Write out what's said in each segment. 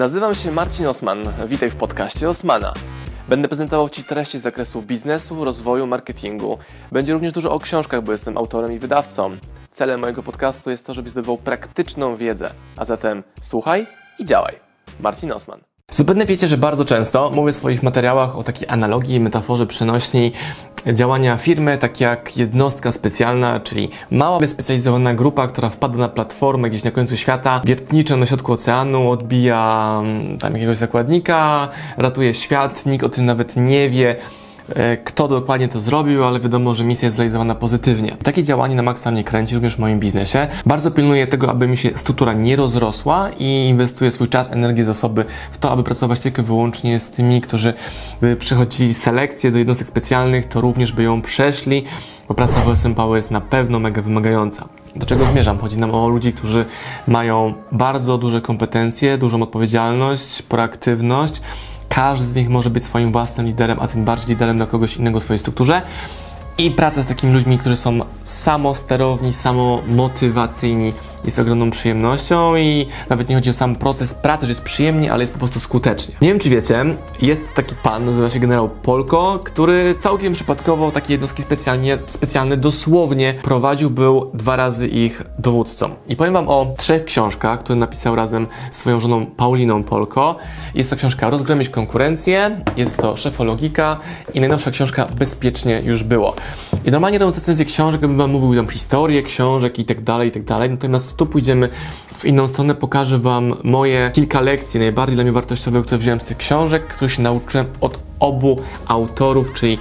Nazywam się Marcin Osman. Witaj w podcaście Osmana. Będę prezentował Ci treści z zakresu biznesu, rozwoju, marketingu. Będzie również dużo o książkach, bo jestem autorem i wydawcą. Celem mojego podcastu jest to, żebyś zdobywał praktyczną wiedzę. A zatem słuchaj i działaj. Marcin Osman. Zapewne wiecie, że bardzo często mówię w swoich materiałach o takiej analogii, metaforze przenośnej działania firmy, tak jak jednostka specjalna, czyli mała, wyspecjalizowana grupa, która wpada na platformę gdzieś na końcu świata, wiertnicza na środku oceanu, odbija mm, tam jakiegoś zakładnika, ratuje świat, nikt o tym nawet nie wie, kto dokładnie to zrobił, ale wiadomo, że misja jest zrealizowana pozytywnie. Takie działanie na maksa mnie kręci również w moim biznesie. Bardzo pilnuję tego, aby mi się struktura nie rozrosła i inwestuję swój czas, energię, zasoby w to, aby pracować tylko wyłącznie z tymi, którzy by przechodzili selekcję do jednostek specjalnych, to również by ją przeszli, bo praca w OSM Power jest na pewno mega wymagająca. Do czego zmierzam? Chodzi nam o ludzi, którzy mają bardzo duże kompetencje, dużą odpowiedzialność, proaktywność, każdy z nich może być swoim własnym liderem, a tym bardziej liderem dla kogoś innego w swojej strukturze. I praca z takimi ludźmi, którzy są samosterowni, samomotywacyjni, jest ogromną przyjemnością i nawet nie chodzi o sam proces pracy, że jest przyjemnie, ale jest po prostu skutecznie. Nie wiem, czy wiecie, jest taki pan, nazywa się generał Polko, który całkiem przypadkowo takie jednostki specjalnie, specjalne dosłownie prowadził, był dwa razy ich dowódcą. I powiem wam o trzech książkach, które napisał razem z swoją żoną Pauliną Polko. Jest to książka Rozgromić konkurencję, jest to Szefologika i najnowsza książka Bezpiecznie już było. I normalnie robiąc recenzję książek, bym wam mówił tam historię książek i tak dalej, i tak dalej, natomiast tu pójdziemy w inną stronę, pokażę Wam moje kilka lekcji, najbardziej dla mnie wartościowe, które wziąłem z tych książek, których się nauczyłem od obu autorów, czyli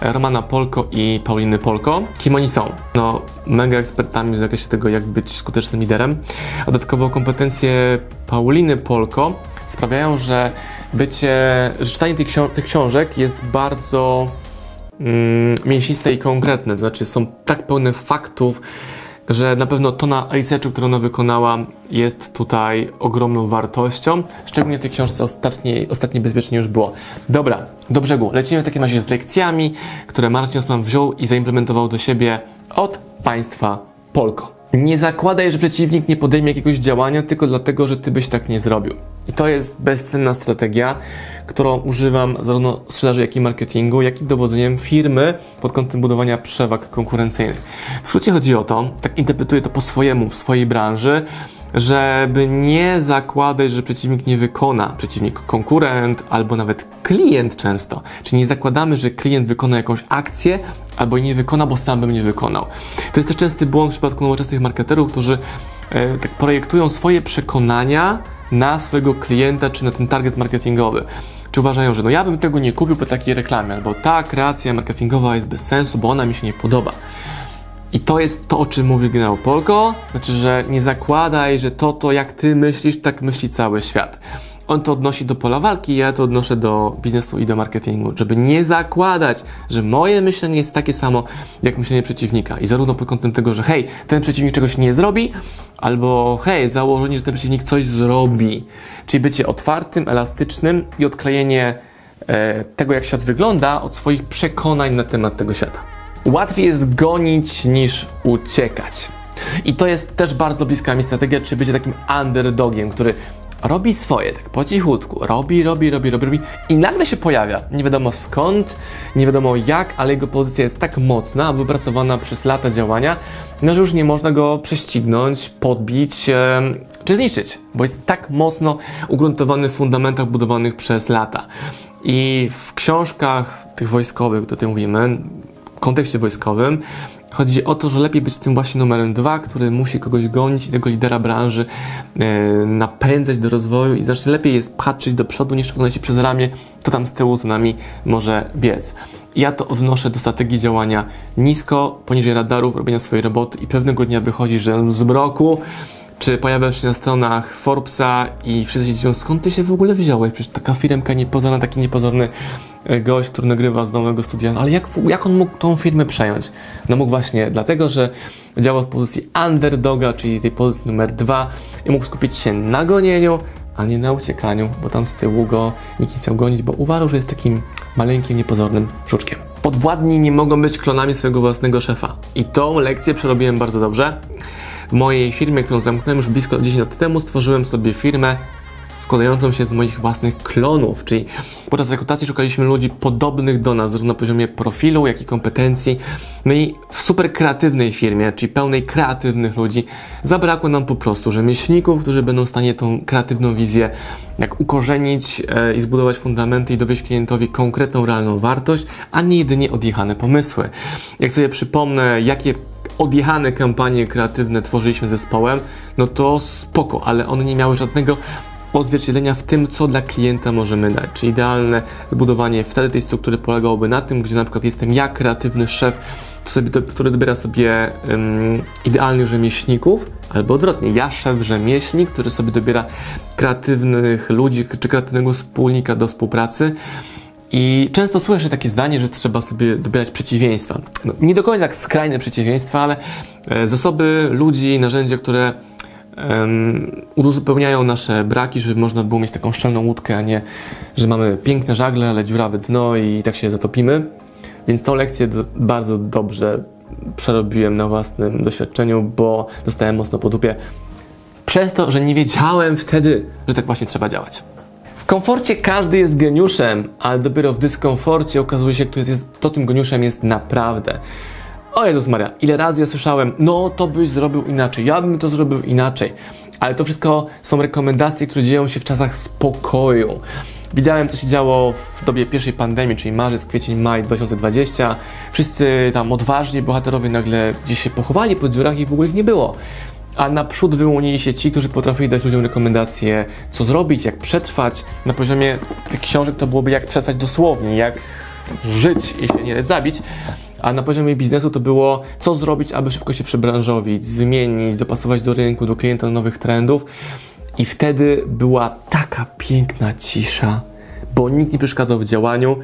Romana Polko i Pauliny Polko. Kim oni są? No, mega ekspertami w zakresie tego, jak być skutecznym liderem. Dodatkowo kompetencje Pauliny Polko sprawiają, że bycie, że czytanie tych, książ tych książek jest bardzo mm, mięsiste i konkretne, to znaczy są tak pełne faktów, że na pewno tona researchu, którą ona wykonała, jest tutaj ogromną wartością. Szczególnie w tej książce ostatniej, ostatniej bezpiecznie już było. Dobra, do brzegu. Lecimy w takim razie z lekcjami, które Marcin Osman wziął i zaimplementował do siebie od państwa Polko. Nie zakładaj, że przeciwnik nie podejmie jakiegoś działania tylko dlatego, że ty byś tak nie zrobił. I to jest bezcenna strategia, którą używam zarówno w sprzedaży, jak i marketingu, jak i dowodzeniem firmy pod kątem budowania przewag konkurencyjnych. W skrócie chodzi o to, tak interpretuję to po swojemu, w swojej branży, żeby nie zakładać, że przeciwnik nie wykona, przeciwnik konkurent albo nawet klient często. Czyli nie zakładamy, że klient wykona jakąś akcję albo nie wykona, bo sam bym nie wykonał. To jest też częsty błąd w przypadku nowoczesnych marketerów, którzy e, tak projektują swoje przekonania na swojego klienta czy na ten target marketingowy. Czy uważają, że no ja bym tego nie kupił po takiej reklamie, albo ta kreacja marketingowa jest bez sensu, bo ona mi się nie podoba. I to jest to, o czym mówi generał Polko, znaczy, że nie zakładaj, że to, to jak ty myślisz, tak myśli cały świat. On to odnosi do pola walki, ja to odnoszę do biznesu i do marketingu, żeby nie zakładać, że moje myślenie jest takie samo jak myślenie przeciwnika. I zarówno pod kątem tego, że hej, ten przeciwnik czegoś nie zrobi, albo hej, założenie, że ten przeciwnik coś zrobi. Czyli bycie otwartym, elastycznym i odklejenie e, tego, jak świat wygląda, od swoich przekonań na temat tego świata. Łatwiej jest gonić niż uciekać. I to jest też bardzo bliska mi strategia, czy bycie takim underdogiem, który robi swoje, tak po cichutku, robi, robi, robi, robi, robi i nagle się pojawia. Nie wiadomo skąd, nie wiadomo jak, ale jego pozycja jest tak mocna, wypracowana przez lata działania, no, że już nie można go prześcignąć, podbić czy zniszczyć, bo jest tak mocno ugruntowany w fundamentach budowanych przez lata. I w książkach tych wojskowych, których mówimy, w kontekście wojskowym, Chodzi o to, że lepiej być tym właśnie numerem dwa, który musi kogoś gonić i tego lidera branży e, napędzać do rozwoju i znacznie lepiej jest patrzeć do przodu niż oglądać się przez ramię, to tam z tyłu za nami może biec. Ja to odnoszę do strategii działania nisko, poniżej radarów, robienia swojej roboty i pewnego dnia wychodzi, że z mroku czy pojawiasz się na stronach Forbesa i wszyscy się dziwią, skąd ty się w ogóle wziąłeś? Przecież taka firmka niepozorna, taki niepozorny gość, który nagrywa z nowego studia. No ale jak, jak on mógł tą firmę przejąć? No mógł właśnie dlatego, że działał w pozycji underdoga, czyli tej pozycji numer dwa i mógł skupić się na gonieniu, a nie na uciekaniu, bo tam z tyłu go nikt nie chciał gonić, bo uważał, że jest takim maleńkim, niepozornym żuczkiem. Podwładni nie mogą być klonami swojego własnego szefa. I tą lekcję przerobiłem bardzo dobrze. W mojej firmie, którą zamknąłem już blisko 10 lat temu, stworzyłem sobie firmę składającą się z moich własnych klonów, czyli podczas rekrutacji szukaliśmy ludzi podobnych do nas, zarówno na poziomie profilu, jak i kompetencji. No i w super kreatywnej firmie, czyli pełnej kreatywnych ludzi, zabrakło nam po prostu rzemieślników, którzy będą w stanie tą kreatywną wizję jak ukorzenić e, i zbudować fundamenty i dowieść klientowi konkretną, realną wartość, a nie jedynie odjechane pomysły. Jak sobie przypomnę, jakie odjechane kampanie kreatywne tworzyliśmy zespołem, no to spoko, ale one nie miały żadnego odzwierciedlenia w tym, co dla klienta możemy dać. Czy idealne zbudowanie wtedy tej struktury polegałoby na tym, gdzie na przykład jestem ja, kreatywny szef, który dobiera sobie um, idealnych rzemieślników, albo odwrotnie, ja, szef rzemieślnik, który sobie dobiera kreatywnych ludzi czy kreatywnego wspólnika do współpracy. I często słyszę takie zdanie, że trzeba sobie dobierać przeciwieństwa. No, nie do końca tak skrajne przeciwieństwa, ale e, zasoby ludzi, narzędzia, które um, uzupełniają nasze braki, żeby można było mieć taką szczelną łódkę, a nie, że mamy piękne żagle, ale dziurawe dno i tak się zatopimy. Więc tą lekcję do, bardzo dobrze przerobiłem na własnym doświadczeniu, bo dostałem mocno po dupie przez to, że nie wiedziałem wtedy, że tak właśnie trzeba działać. W komforcie każdy jest geniuszem, ale dopiero w dyskomforcie okazuje się, kto, jest, kto tym geniuszem jest naprawdę. O Jezus Maria, ile razy ja słyszałem, no to byś zrobił inaczej, ja bym to zrobił inaczej. Ale to wszystko są rekomendacje, które dzieją się w czasach spokoju. Widziałem, co się działo w dobie pierwszej pandemii, czyli marzec, kwiecień, maj 2020. Wszyscy tam odważni bohaterowie nagle gdzieś się pochowali po dziurach i w ogóle ich nie było. A naprzód wyłonili się ci, którzy potrafili dać ludziom rekomendacje, co zrobić, jak przetrwać. Na poziomie tych książek to byłoby jak przetrwać dosłownie, jak żyć i się nie zabić. A na poziomie biznesu to było, co zrobić, aby szybko się przebranżowić, zmienić, dopasować do rynku, do klienta, do nowych trendów. I wtedy była taka piękna cisza, bo nikt nie przeszkadzał w działaniu,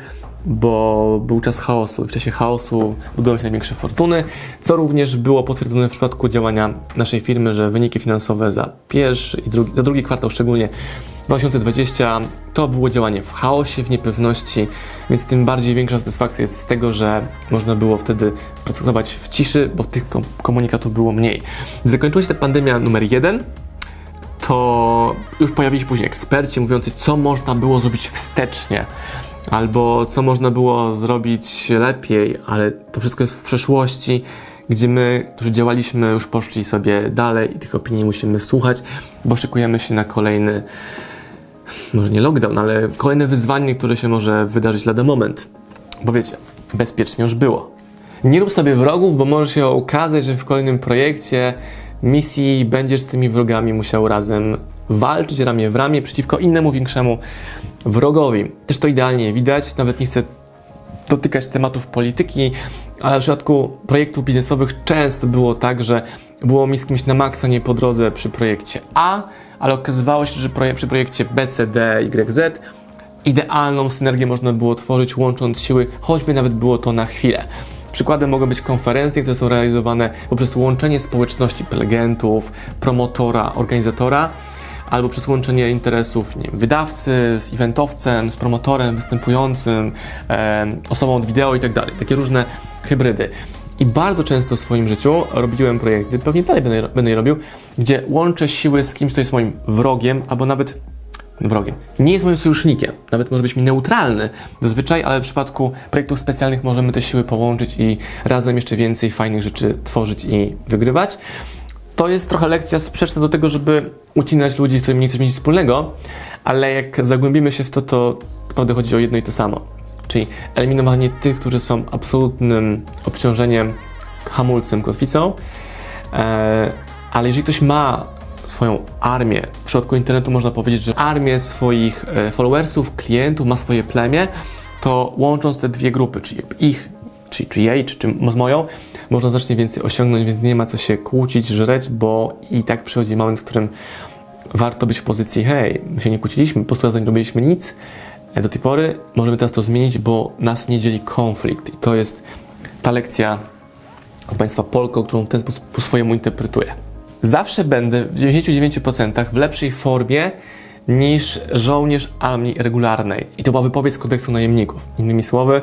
bo był czas chaosu i w czasie chaosu budują się największe fortuny, co również było potwierdzone w przypadku działania naszej firmy, że wyniki finansowe za pierwszy i drugi, za drugi kwartał szczególnie 2020 to było działanie w chaosie, w niepewności, więc tym bardziej większa satysfakcja jest z tego, że można było wtedy pracować w ciszy, bo tych komunikatów było mniej. Zakończyła się ta pandemia numer jeden, to już pojawili się później eksperci mówiący, co można było zrobić wstecznie, albo co można było zrobić lepiej, ale to wszystko jest w przeszłości, gdzie my, którzy działaliśmy, już poszli sobie dalej i tych opinii musimy słuchać, bo szykujemy się na kolejny, może nie lockdown, ale kolejne wyzwanie, które się może wydarzyć lada moment. Bo wiecie, bezpiecznie już było. Nie rób sobie wrogów, bo może się okazać, że w kolejnym projekcie misji będziesz z tymi wrogami musiał razem walczyć ramię w ramię przeciwko innemu większemu wrogowi. Też to idealnie widać, nawet nie chcę dotykać tematów polityki, ale w przypadku projektów biznesowych często było tak, że było mi z kimś na maksa nie po drodze przy projekcie A, ale okazywało się, że przy projekcie B, C, D, Y, Z idealną synergię można było tworzyć łącząc siły, choćby nawet było to na chwilę. Przykładem mogą być konferencje, które są realizowane poprzez łączenie społeczności prelegentów, promotora, organizatora, albo przez łączenie interesów nie wiem, wydawcy z eventowcem, z promotorem, występującym, e, osobą od wideo i tak dalej. Takie różne hybrydy. I bardzo często w swoim życiu robiłem projekty, pewnie dalej będę, będę je robił, gdzie łączę siły z kimś, kto jest moim wrogiem, albo nawet wrogiem. Nie jest moim sojusznikiem, nawet może być mi neutralny zazwyczaj, ale w przypadku projektów specjalnych możemy te siły połączyć i razem jeszcze więcej fajnych rzeczy tworzyć i wygrywać. To jest trochę lekcja sprzeczna do tego, żeby ucinać ludzi, z którymi nie chcesz mieć wspólnego, ale jak zagłębimy się w to, to naprawdę chodzi o jedno i to samo. Czyli eliminowanie tych, którzy są absolutnym obciążeniem, hamulcem, kotwicą. E, ale jeżeli ktoś ma swoją armię. W przypadku internetu można powiedzieć, że armię swoich e, followersów, klientów, ma swoje plemię, to łącząc te dwie grupy, czyli ich, czy, czy jej, czy, czy moją, można znacznie więcej osiągnąć, więc nie ma co się kłócić, żreć, bo i tak przychodzi moment, w którym warto być w pozycji hej, my się nie kłóciliśmy, po prostu nie robiliśmy nic e, do tej pory, możemy teraz to zmienić, bo nas nie dzieli konflikt i to jest ta lekcja państwa Polko, którą w ten sposób po swojemu interpretuję zawsze będę w 99% w lepszej formie niż żołnierz armii regularnej. I to była wypowiedź kodeksu najemników. Innymi słowy,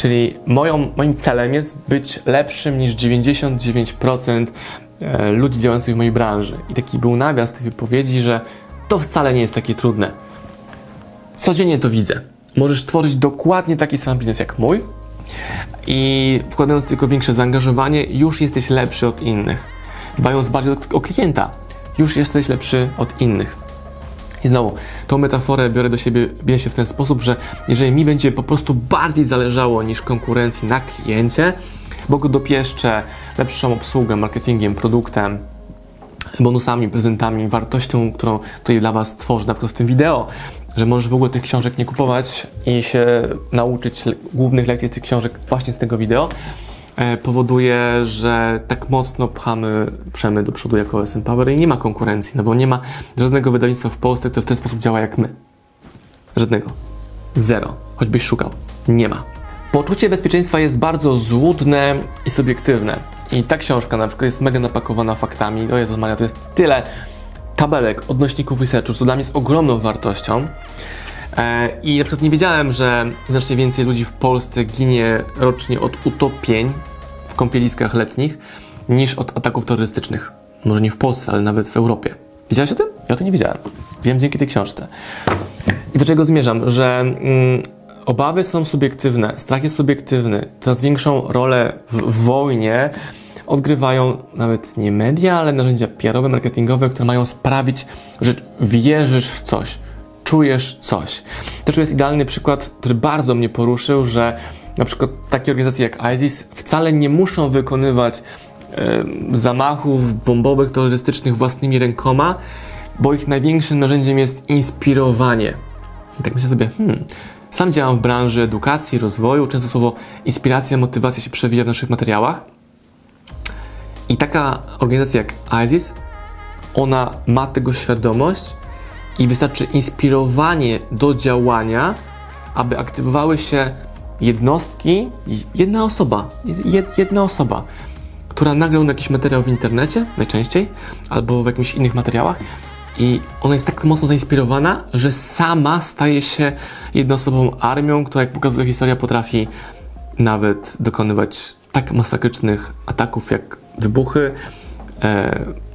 czyli moją, moim celem jest być lepszym niż 99% e, ludzi działających w mojej branży. I taki był nawias tej wypowiedzi, że to wcale nie jest takie trudne. Codziennie to widzę. Możesz tworzyć dokładnie taki sam biznes jak mój i wkładając tylko większe zaangażowanie, już jesteś lepszy od innych. Dbając bardziej o klienta, już jesteś lepszy od innych. I znowu, tą metaforę biorę do siebie się w ten sposób, że jeżeli mi będzie po prostu bardziej zależało niż konkurencji na kliencie, bo go dopieszczę lepszą obsługą, marketingiem, produktem, bonusami, prezentami, wartością, którą tutaj dla Was tworzę, na przykład w tym wideo, że możesz w ogóle tych książek nie kupować i się nauczyć głównych lekcji tych książek właśnie z tego wideo, powoduje, że tak mocno pchamy przemy do przodu jako SM Power i nie ma konkurencji, no bo nie ma żadnego wydawnictwa w Polsce, które w ten sposób działa jak my. Żadnego. Zero. Choćbyś szukał. Nie ma. Poczucie bezpieczeństwa jest bardzo złudne i subiektywne. I ta książka na przykład jest mega napakowana faktami. O Jezus Maria, to jest tyle tabelek, odnośników researchu, co dla mnie jest ogromną wartością. E, I na przykład nie wiedziałem, że znacznie więcej ludzi w Polsce ginie rocznie od utopień w kąpieliskach letnich niż od ataków terrorystycznych. Może nie w Polsce, ale nawet w Europie. Wiedziałeś o tym? Ja to nie wiedziałem. Wiem dzięki tej książce. I do czego zmierzam? Że mm, obawy są subiektywne, strach jest subiektywny. Coraz większą rolę w, w wojnie odgrywają nawet nie media, ale narzędzia PR-owe, marketingowe, które mają sprawić, że wierzysz w coś, czujesz coś. Też jest idealny przykład, który bardzo mnie poruszył, że na przykład takie organizacje jak ISIS wcale nie muszą wykonywać e, zamachów bombowych, terrorystycznych własnymi rękoma, bo ich największym narzędziem jest inspirowanie. I tak myślę sobie, hmm, sam działam w branży edukacji, rozwoju, często słowo inspiracja, motywacja się przewija w naszych materiałach. I taka organizacja jak ISIS, ona ma tego świadomość i wystarczy inspirowanie do działania, aby aktywowały się jednostki, jedna osoba, jedna osoba, która nagrał jakiś materiał w internecie, najczęściej, albo w jakichś innych materiałach, i ona jest tak mocno zainspirowana, że sama staje się jednoosobową armią, która, jak pokazuje historia, potrafi nawet dokonywać tak masakrycznych ataków jak wybuchy. E,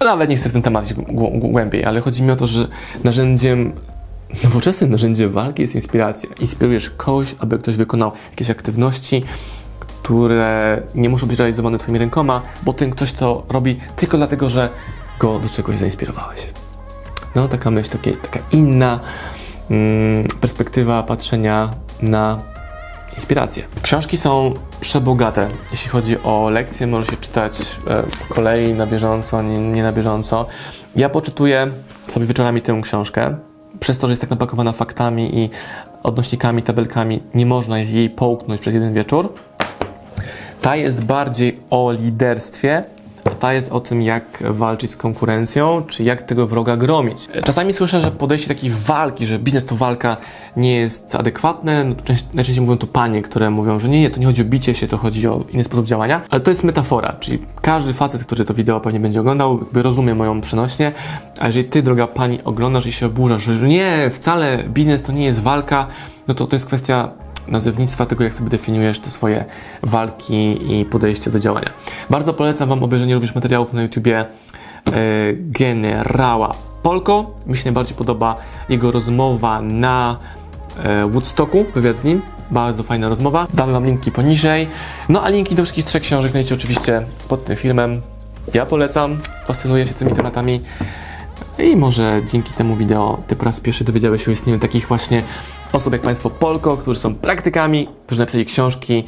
nawet nie chcę w ten temat iść głębiej, ale chodzi mi o to, że narzędziem, nowoczesnym narzędziem walki jest inspiracja. Inspirujesz kogoś, aby ktoś wykonał jakieś aktywności, które nie muszą być realizowane Twoimi rękoma, bo ten ktoś to robi tylko dlatego, że go do czegoś zainspirowałeś. No, taka myśl, takie, taka inna mm, perspektywa patrzenia na inspiracje. Książki są przebogate, jeśli chodzi o lekcje, może się czytać e, kolei, na bieżąco, nie, nie na bieżąco. Ja poczytuję sobie wieczorami tę książkę, przez to, że jest tak napakowana faktami i odnośnikami, tabelkami, nie można jej połknąć przez jeden wieczór. Ta jest bardziej o liderstwie, ta jest o tym, jak walczyć z konkurencją, czy jak tego wroga gromić. Czasami słyszę, że podejście takiej walki, że biznes to walka nie jest adekwatne. No, najczęściej mówią to panie, które mówią, że nie, nie, to nie chodzi o bicie się, to chodzi o inny sposób działania, ale to jest metafora, czyli każdy facet, który to wideo pewnie będzie oglądał, rozumie moją przenośnie, a jeżeli ty, droga pani, oglądasz i się oburzasz, że nie, wcale biznes to nie jest walka, no to to jest kwestia nazewnictwa, tego jak sobie definiujesz te swoje walki i podejście do działania. Bardzo polecam Wam obejrzenie również materiałów na YouTubie e, generała Polko. Mi się najbardziej podoba jego rozmowa na e, Woodstocku, wywiad z nim. Bardzo fajna rozmowa. Dam Wam linki poniżej. No a linki do wszystkich trzech książek znajdziecie oczywiście pod tym filmem. Ja polecam, fascynuję się tymi tematami. I może dzięki temu wideo Ty po raz pierwszy dowiedziałeś się o istnieniu takich właśnie osób jak Państwo Polko, którzy są praktykami, którzy napisali książki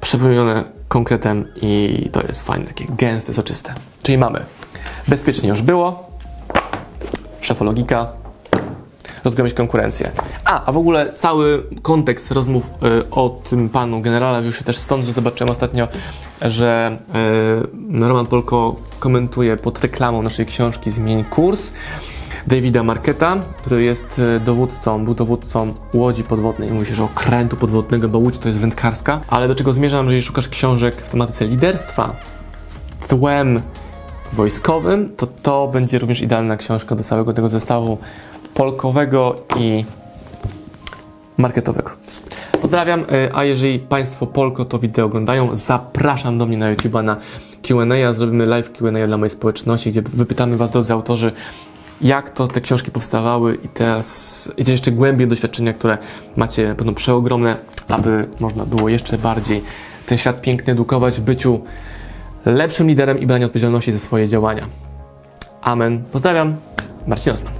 przepełnione konkretem i to jest fajne, takie gęste, soczyste. Czyli mamy. Bezpiecznie już było, szefologika, rozgromić konkurencję. A, a w ogóle cały kontekst rozmów y, o tym panu generale wziął się też stąd, że zobaczyłem ostatnio, że y, Roman Polko komentuje pod reklamą naszej książki Zmień kurs. Davida Marketa, który jest e, dowódcą, był dowódcą łodzi podwodnej. Mówi się, że okrętu podwodnego, bo łódź to jest wędkarska. Ale do czego zmierzam, jeżeli szukasz książek w tematyce liderstwa z tłem wojskowym, to to będzie również idealna książka do całego tego zestawu polkowego i marketowego. Pozdrawiam, e, a jeżeli Państwo Polko to wideo oglądają, zapraszam do mnie na YouTube na Q&A. Zrobimy live Q&A dla mojej społeczności, gdzie wypytamy Was, drodzy autorzy, jak to te książki powstawały i teraz idzie jeszcze głębiej doświadczenia, które macie będą przeogromne, aby można było jeszcze bardziej ten świat piękny edukować w byciu lepszym liderem i brania odpowiedzialności za swoje działania. Amen. Pozdrawiam. Marcin Osman.